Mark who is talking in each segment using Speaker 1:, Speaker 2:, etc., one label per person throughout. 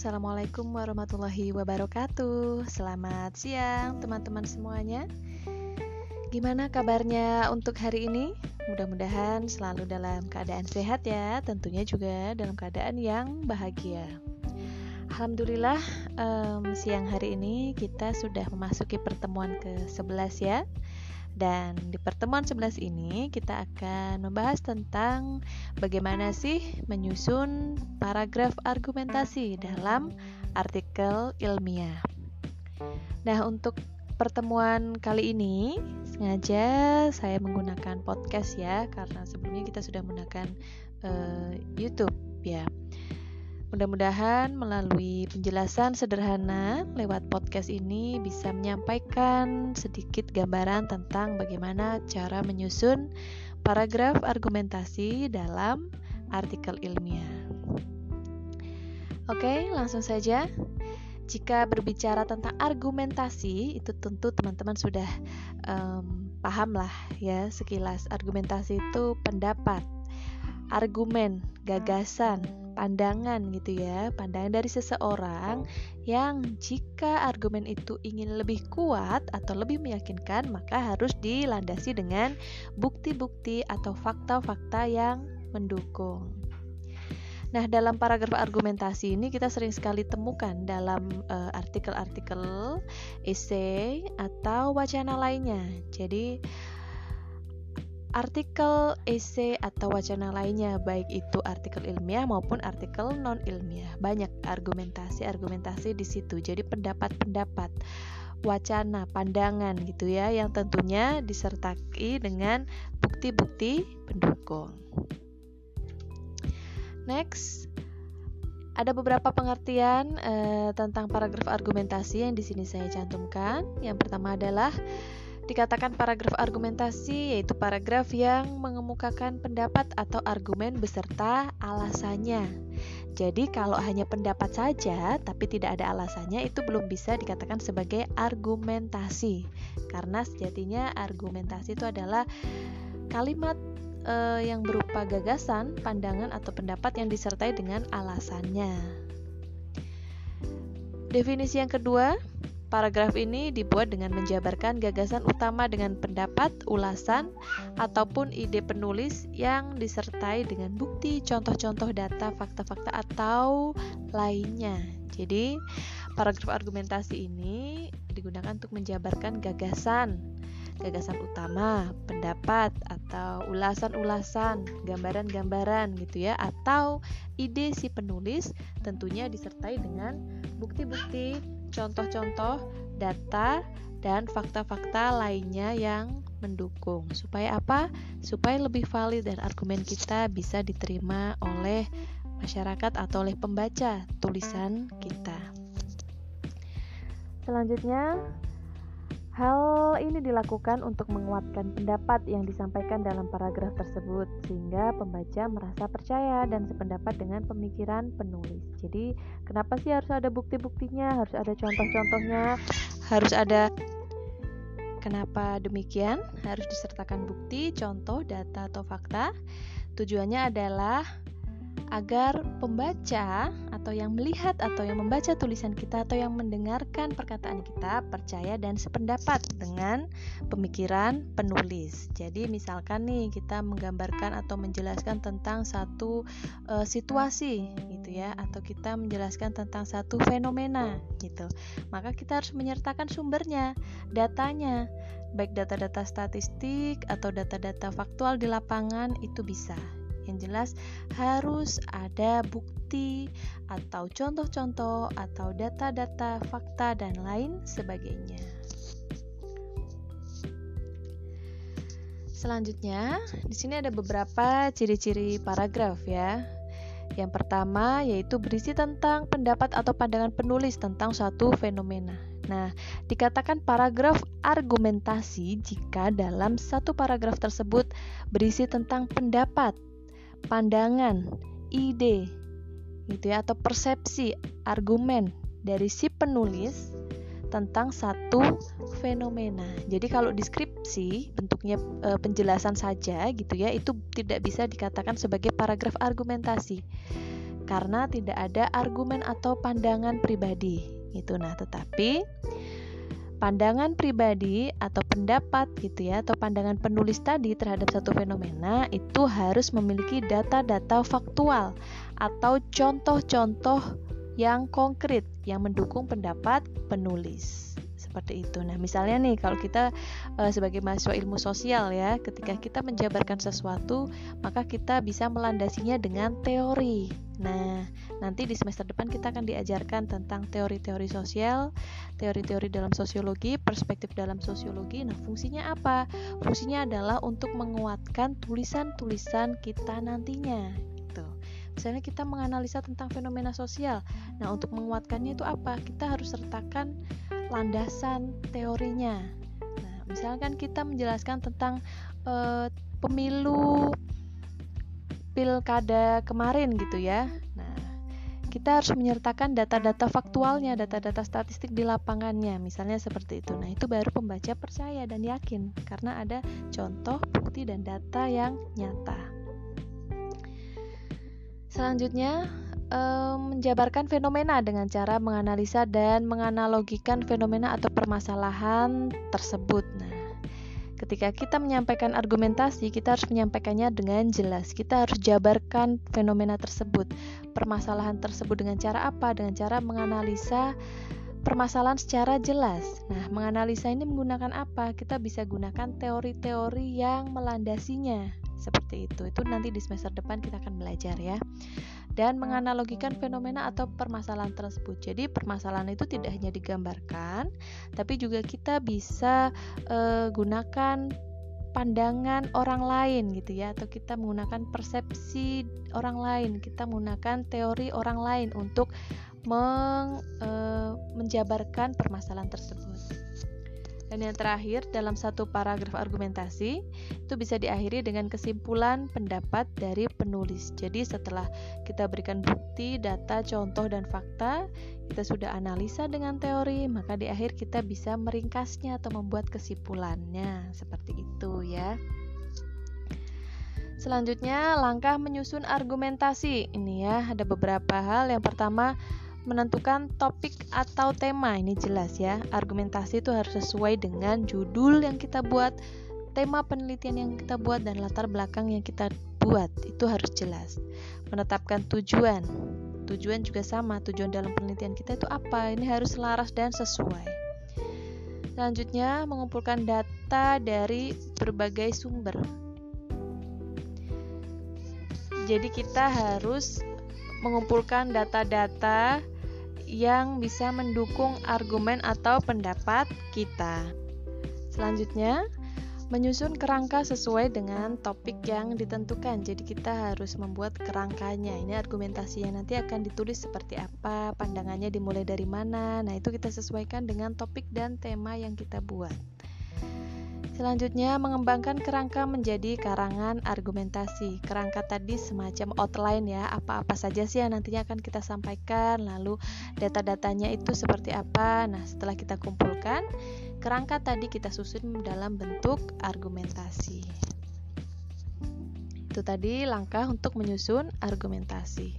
Speaker 1: Assalamualaikum warahmatullahi wabarakatuh. Selamat siang, teman-teman semuanya. Gimana kabarnya untuk hari ini? Mudah-mudahan selalu dalam keadaan sehat ya, tentunya juga dalam keadaan yang bahagia. Alhamdulillah, um, siang hari ini kita sudah memasuki pertemuan ke-11 ya. Dan di pertemuan 11 ini kita akan membahas tentang bagaimana sih menyusun paragraf argumentasi dalam artikel ilmiah. Nah, untuk pertemuan kali ini sengaja saya menggunakan podcast ya karena sebelumnya kita sudah menggunakan uh, YouTube ya. Mudah-mudahan melalui penjelasan sederhana lewat podcast ini bisa menyampaikan sedikit gambaran tentang bagaimana cara menyusun paragraf argumentasi dalam artikel ilmiah. Oke, langsung saja. Jika berbicara tentang argumentasi, itu tentu teman-teman sudah um, paham lah ya sekilas. Argumentasi itu pendapat, argumen, gagasan, pandangan gitu ya, pandangan dari seseorang yang jika argumen itu ingin lebih kuat atau lebih meyakinkan, maka harus dilandasi dengan bukti-bukti atau fakta-fakta yang mendukung. Nah, dalam paragraf argumentasi ini kita sering sekali temukan dalam eh, artikel-artikel uh, esai atau wacana lainnya. Jadi artikel, esai, atau wacana lainnya, baik itu artikel ilmiah maupun artikel non ilmiah. Banyak argumentasi-argumentasi di situ. Jadi pendapat-pendapat, wacana, pandangan gitu ya, yang tentunya disertai dengan bukti-bukti pendukung. Next, ada beberapa pengertian eh, tentang paragraf argumentasi yang di sini saya cantumkan. Yang pertama adalah Dikatakan paragraf argumentasi yaitu paragraf yang mengemukakan pendapat atau argumen beserta alasannya. Jadi kalau hanya pendapat saja tapi tidak ada alasannya itu belum bisa dikatakan sebagai argumentasi. Karena sejatinya argumentasi itu adalah kalimat e, yang berupa gagasan, pandangan atau pendapat yang disertai dengan alasannya. Definisi yang kedua, Paragraf ini dibuat dengan menjabarkan gagasan utama dengan pendapat, ulasan, ataupun ide penulis yang disertai dengan bukti, contoh-contoh data, fakta-fakta, atau lainnya. Jadi, paragraf argumentasi ini digunakan untuk menjabarkan gagasan, gagasan utama, pendapat, atau ulasan-ulasan, gambaran-gambaran gitu ya, atau ide si penulis tentunya disertai dengan bukti-bukti contoh-contoh data dan fakta-fakta lainnya yang mendukung. Supaya apa? Supaya lebih valid dan argumen kita bisa diterima oleh masyarakat atau oleh pembaca tulisan kita. Selanjutnya, Hal ini dilakukan untuk menguatkan pendapat yang disampaikan dalam paragraf tersebut sehingga pembaca merasa percaya dan sependapat dengan pemikiran penulis. Jadi, kenapa sih harus ada bukti-buktinya, harus ada contoh-contohnya, harus ada Kenapa demikian? Harus disertakan bukti, contoh, data atau fakta. Tujuannya adalah agar pembaca atau yang melihat atau yang membaca tulisan kita atau yang mendengarkan perkataan kita percaya dan sependapat dengan pemikiran penulis. Jadi misalkan nih kita menggambarkan atau menjelaskan tentang satu uh, situasi gitu ya atau kita menjelaskan tentang satu fenomena gitu. Maka kita harus menyertakan sumbernya, datanya baik data-data statistik atau data-data faktual di lapangan itu bisa yang jelas harus ada bukti atau contoh-contoh atau data-data fakta dan lain sebagainya. Selanjutnya, di sini ada beberapa ciri-ciri paragraf ya. Yang pertama yaitu berisi tentang pendapat atau pandangan penulis tentang suatu fenomena. Nah, dikatakan paragraf argumentasi jika dalam satu paragraf tersebut berisi tentang pendapat pandangan, ide, gitu ya, atau persepsi, argumen dari si penulis tentang satu fenomena. Jadi kalau deskripsi bentuknya e, penjelasan saja gitu ya, itu tidak bisa dikatakan sebagai paragraf argumentasi. karena tidak ada argumen atau pandangan pribadi. Itu nah, tetapi pandangan pribadi atau pendapat gitu ya atau pandangan penulis tadi terhadap satu fenomena itu harus memiliki data-data faktual atau contoh-contoh yang konkret yang mendukung pendapat penulis seperti itu. Nah, misalnya nih kalau kita e, sebagai mahasiswa ilmu sosial ya, ketika kita menjabarkan sesuatu, maka kita bisa melandasinya dengan teori. Nah, nanti di semester depan kita akan diajarkan tentang teori-teori sosial, teori-teori dalam sosiologi, perspektif dalam sosiologi. Nah, fungsinya apa? Fungsinya adalah untuk menguatkan tulisan-tulisan kita nantinya. Gitu. Misalnya kita menganalisa tentang fenomena sosial. Nah, untuk menguatkannya itu apa? Kita harus sertakan landasan teorinya. Nah, misalkan kita menjelaskan tentang uh, pemilu pilkada kemarin gitu ya. Nah, kita harus menyertakan data-data faktualnya, data-data statistik di lapangannya, misalnya seperti itu. Nah, itu baru pembaca percaya dan yakin karena ada contoh, bukti dan data yang nyata. Selanjutnya, menjabarkan fenomena dengan cara menganalisa dan menganalogikan fenomena atau permasalahan tersebut. Nah, ketika kita menyampaikan argumentasi, kita harus menyampaikannya dengan jelas. Kita harus jabarkan fenomena tersebut, permasalahan tersebut dengan cara apa? Dengan cara menganalisa permasalahan secara jelas. Nah, menganalisa ini menggunakan apa? Kita bisa gunakan teori-teori yang melandasinya. Seperti itu. Itu nanti di semester depan kita akan belajar ya dan menganalogikan fenomena atau permasalahan tersebut. Jadi permasalahan itu tidak hanya digambarkan, tapi juga kita bisa uh, gunakan pandangan orang lain gitu ya atau kita menggunakan persepsi orang lain, kita menggunakan teori orang lain untuk meng, uh, menjabarkan permasalahan tersebut. Dan yang terakhir, dalam satu paragraf argumentasi, itu bisa diakhiri dengan kesimpulan pendapat dari penulis. Jadi setelah kita berikan bukti, data, contoh, dan fakta, kita sudah analisa dengan teori, maka di akhir kita bisa meringkasnya atau membuat kesimpulannya. Seperti itu ya. Selanjutnya, langkah menyusun argumentasi. Ini ya, ada beberapa hal. Yang pertama, menentukan topik atau tema. Ini jelas ya argumentasi itu harus sesuai dengan judul yang kita buat tema penelitian yang kita buat dan latar belakang yang kita buat. Itu harus jelas. Menetapkan tujuan. Tujuan juga sama tujuan dalam penelitian kita itu apa? Ini harus selaras dan sesuai. Selanjutnya mengumpulkan data dari berbagai sumber. Jadi kita harus mengumpulkan data-data yang bisa mendukung argumen atau pendapat kita. Selanjutnya, menyusun kerangka sesuai dengan topik yang ditentukan. Jadi kita harus membuat kerangkanya. Ini argumentasinya nanti akan ditulis seperti apa, pandangannya dimulai dari mana. Nah, itu kita sesuaikan dengan topik dan tema yang kita buat. Selanjutnya, mengembangkan kerangka menjadi karangan argumentasi. Kerangka tadi semacam outline ya, apa-apa saja sih yang nantinya akan kita sampaikan, lalu data-datanya itu seperti apa. Nah, setelah kita kumpulkan, kerangka tadi kita susun dalam bentuk argumentasi. Itu tadi langkah untuk menyusun argumentasi.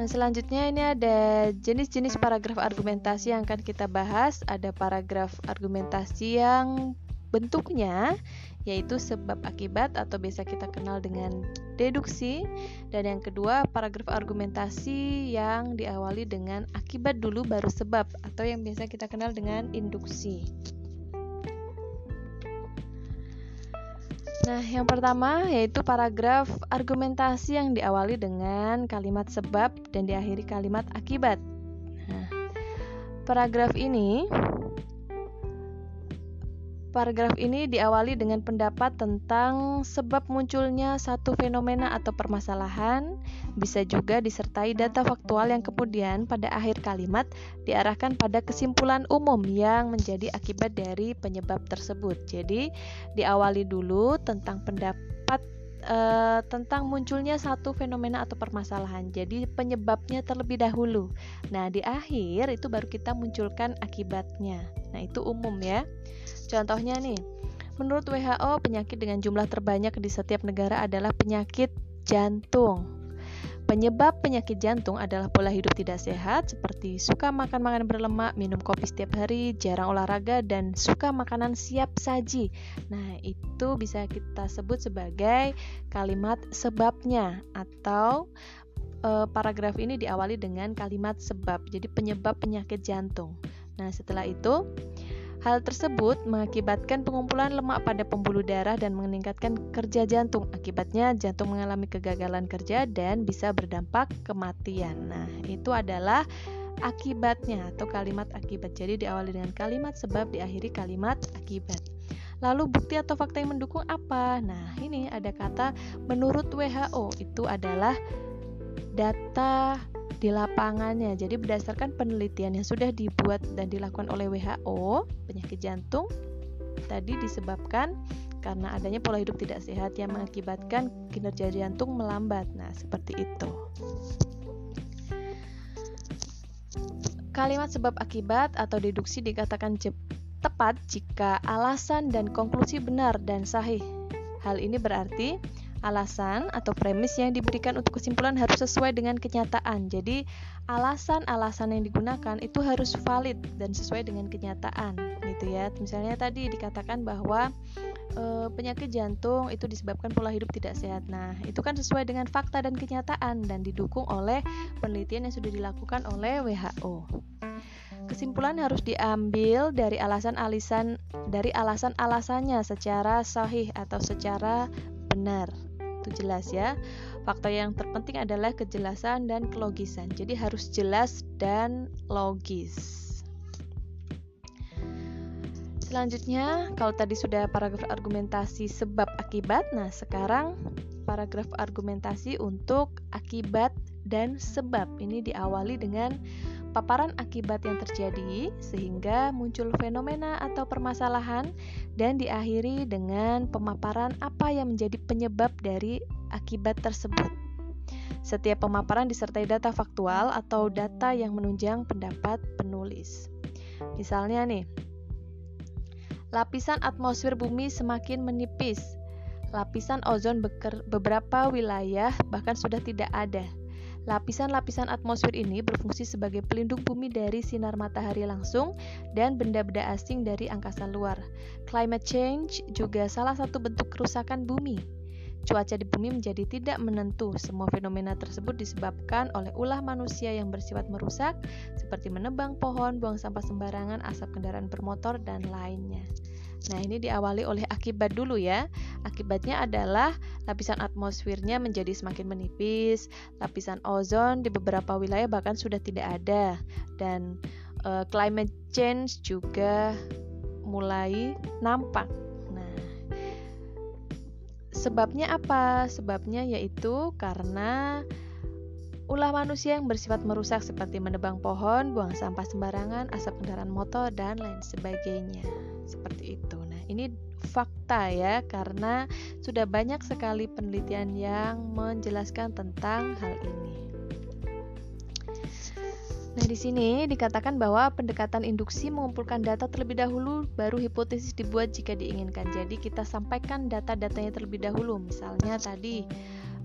Speaker 1: Nah, selanjutnya ini ada jenis-jenis paragraf argumentasi yang akan kita bahas. Ada paragraf argumentasi yang bentuknya yaitu sebab akibat atau biasa kita kenal dengan deduksi dan yang kedua paragraf argumentasi yang diawali dengan akibat dulu baru sebab atau yang biasa kita kenal dengan induksi. Nah, yang pertama yaitu paragraf argumentasi yang diawali dengan kalimat sebab dan diakhiri kalimat akibat. Nah, paragraf ini Paragraf ini diawali dengan pendapat tentang sebab munculnya satu fenomena atau permasalahan, bisa juga disertai data faktual yang kemudian pada akhir kalimat diarahkan pada kesimpulan umum yang menjadi akibat dari penyebab tersebut. Jadi, diawali dulu tentang pendapat e, tentang munculnya satu fenomena atau permasalahan. Jadi, penyebabnya terlebih dahulu. Nah, di akhir itu baru kita munculkan akibatnya. Nah, itu umum ya. Contohnya nih, menurut WHO penyakit dengan jumlah terbanyak di setiap negara adalah penyakit jantung. Penyebab penyakit jantung adalah pola hidup tidak sehat seperti suka makan makanan berlemak, minum kopi setiap hari, jarang olahraga dan suka makanan siap saji. Nah, itu bisa kita sebut sebagai kalimat sebabnya atau e, paragraf ini diawali dengan kalimat sebab. Jadi penyebab penyakit jantung. Nah, setelah itu Hal tersebut mengakibatkan pengumpulan lemak pada pembuluh darah dan meningkatkan kerja jantung. Akibatnya jantung mengalami kegagalan kerja dan bisa berdampak kematian. Nah, itu adalah akibatnya atau kalimat akibat. Jadi diawali dengan kalimat sebab diakhiri kalimat akibat. Lalu bukti atau fakta yang mendukung apa? Nah, ini ada kata menurut WHO itu adalah data di lapangannya. Jadi berdasarkan penelitian yang sudah dibuat dan dilakukan oleh WHO, penyakit jantung tadi disebabkan karena adanya pola hidup tidak sehat yang mengakibatkan kinerja jantung melambat. Nah, seperti itu. Kalimat sebab akibat atau deduksi dikatakan tepat jika alasan dan konklusi benar dan sahih. Hal ini berarti Alasan atau premis yang diberikan untuk kesimpulan harus sesuai dengan kenyataan. Jadi, alasan-alasan yang digunakan itu harus valid dan sesuai dengan kenyataan, gitu ya. Misalnya tadi dikatakan bahwa e, penyakit jantung itu disebabkan pola hidup tidak sehat. Nah, itu kan sesuai dengan fakta dan kenyataan dan didukung oleh penelitian yang sudah dilakukan oleh WHO. Kesimpulan harus diambil dari alasan-alasan dari alasan-alasannya secara sahih atau secara benar jelas ya. Faktor yang terpenting adalah kejelasan dan kelogisan. Jadi harus jelas dan logis. Selanjutnya, kalau tadi sudah paragraf argumentasi sebab akibat, nah sekarang paragraf argumentasi untuk akibat dan sebab. Ini diawali dengan paparan akibat yang terjadi sehingga muncul fenomena atau permasalahan dan diakhiri dengan pemaparan apa yang menjadi penyebab dari akibat tersebut. Setiap pemaparan disertai data faktual atau data yang menunjang pendapat penulis. Misalnya nih, lapisan atmosfer bumi semakin menipis. Lapisan ozon beberapa wilayah bahkan sudah tidak ada Lapisan-lapisan atmosfer ini berfungsi sebagai pelindung bumi dari sinar matahari langsung dan benda-benda asing dari angkasa luar. Climate change juga salah satu bentuk kerusakan bumi. Cuaca di bumi menjadi tidak menentu. Semua fenomena tersebut disebabkan oleh ulah manusia yang bersifat merusak, seperti menebang pohon, buang sampah sembarangan, asap kendaraan bermotor, dan lainnya. Nah, ini diawali oleh akibat dulu ya. Akibatnya adalah lapisan atmosfernya menjadi semakin menipis, lapisan ozon di beberapa wilayah bahkan sudah tidak ada dan uh, climate change juga mulai nampak. Nah, sebabnya apa? Sebabnya yaitu karena ulah manusia yang bersifat merusak seperti menebang pohon, buang sampah sembarangan, asap kendaraan motor, dan lain sebagainya seperti itu. Nah, ini fakta ya karena sudah banyak sekali penelitian yang menjelaskan tentang hal ini. Nah, di sini dikatakan bahwa pendekatan induksi mengumpulkan data terlebih dahulu, baru hipotesis dibuat jika diinginkan. Jadi, kita sampaikan data-datanya terlebih dahulu. Misalnya tadi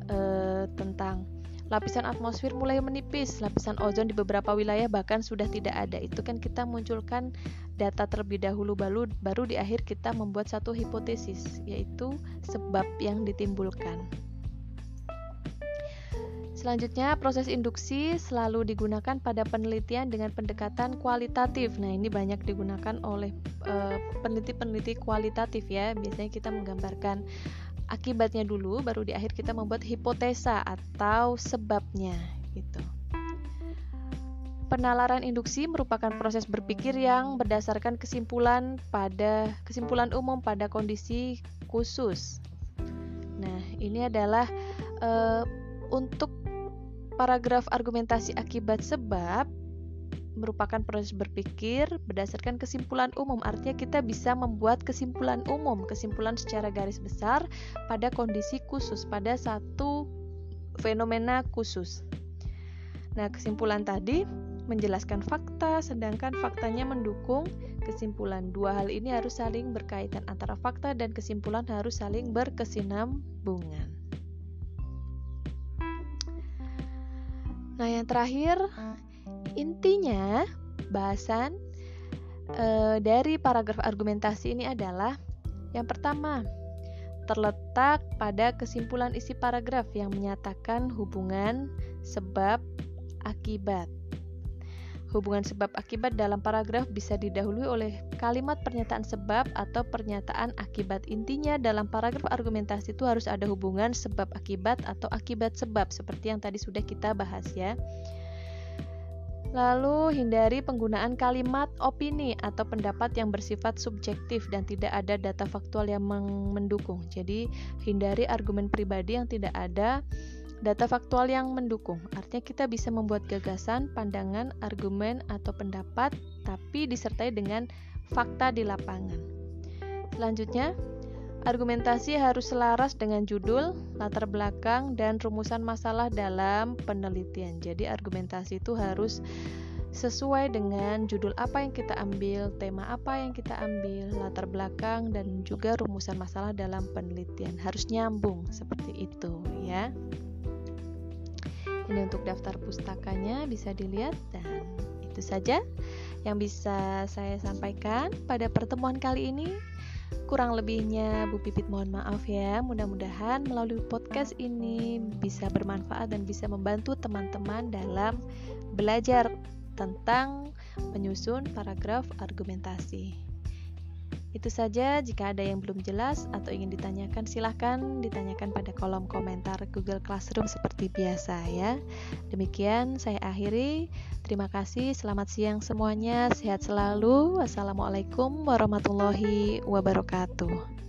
Speaker 1: eh, tentang lapisan atmosfer mulai menipis, lapisan ozon di beberapa wilayah bahkan sudah tidak ada. Itu kan kita munculkan data terlebih dahulu baru baru di akhir kita membuat satu hipotesis yaitu sebab yang ditimbulkan. Selanjutnya, proses induksi selalu digunakan pada penelitian dengan pendekatan kualitatif. Nah, ini banyak digunakan oleh eh, peneliti-peneliti uh, kualitatif ya. Biasanya kita menggambarkan akibatnya dulu baru di akhir kita membuat hipotesa atau sebabnya gitu. Penalaran induksi merupakan proses berpikir yang berdasarkan kesimpulan pada kesimpulan umum pada kondisi khusus. Nah, ini adalah uh, untuk paragraf argumentasi akibat sebab merupakan proses berpikir berdasarkan kesimpulan umum. Artinya kita bisa membuat kesimpulan umum, kesimpulan secara garis besar pada kondisi khusus, pada satu fenomena khusus. Nah, kesimpulan tadi menjelaskan fakta, sedangkan faktanya mendukung kesimpulan. Dua hal ini harus saling berkaitan antara fakta dan kesimpulan harus saling berkesinambungan. Nah, yang terakhir intinya bahasan e, dari paragraf argumentasi ini adalah yang pertama, terletak pada kesimpulan isi paragraf yang menyatakan hubungan sebab akibat. Hubungan sebab akibat dalam paragraf bisa didahului oleh kalimat pernyataan sebab atau pernyataan akibat. Intinya dalam paragraf argumentasi itu harus ada hubungan sebab akibat atau akibat sebab seperti yang tadi sudah kita bahas ya. Lalu hindari penggunaan kalimat opini atau pendapat yang bersifat subjektif dan tidak ada data faktual yang mendukung. Jadi hindari argumen pribadi yang tidak ada data faktual yang mendukung. Artinya kita bisa membuat gagasan, pandangan, argumen, atau pendapat, tapi disertai dengan fakta di lapangan. Selanjutnya, argumentasi harus selaras dengan judul, latar belakang, dan rumusan masalah dalam penelitian. Jadi argumentasi itu harus sesuai dengan judul apa yang kita ambil, tema apa yang kita ambil, latar belakang, dan juga rumusan masalah dalam penelitian. Harus nyambung seperti itu, ya. Ini untuk daftar pustakanya bisa dilihat dan itu saja yang bisa saya sampaikan pada pertemuan kali ini. Kurang lebihnya Bu Pipit mohon maaf ya. Mudah-mudahan melalui podcast ini bisa bermanfaat dan bisa membantu teman-teman dalam belajar tentang menyusun paragraf argumentasi. Itu saja, jika ada yang belum jelas atau ingin ditanyakan, silahkan ditanyakan pada kolom komentar Google Classroom seperti biasa ya. Demikian saya akhiri. Terima kasih, selamat siang semuanya, sehat selalu. Wassalamualaikum warahmatullahi wabarakatuh.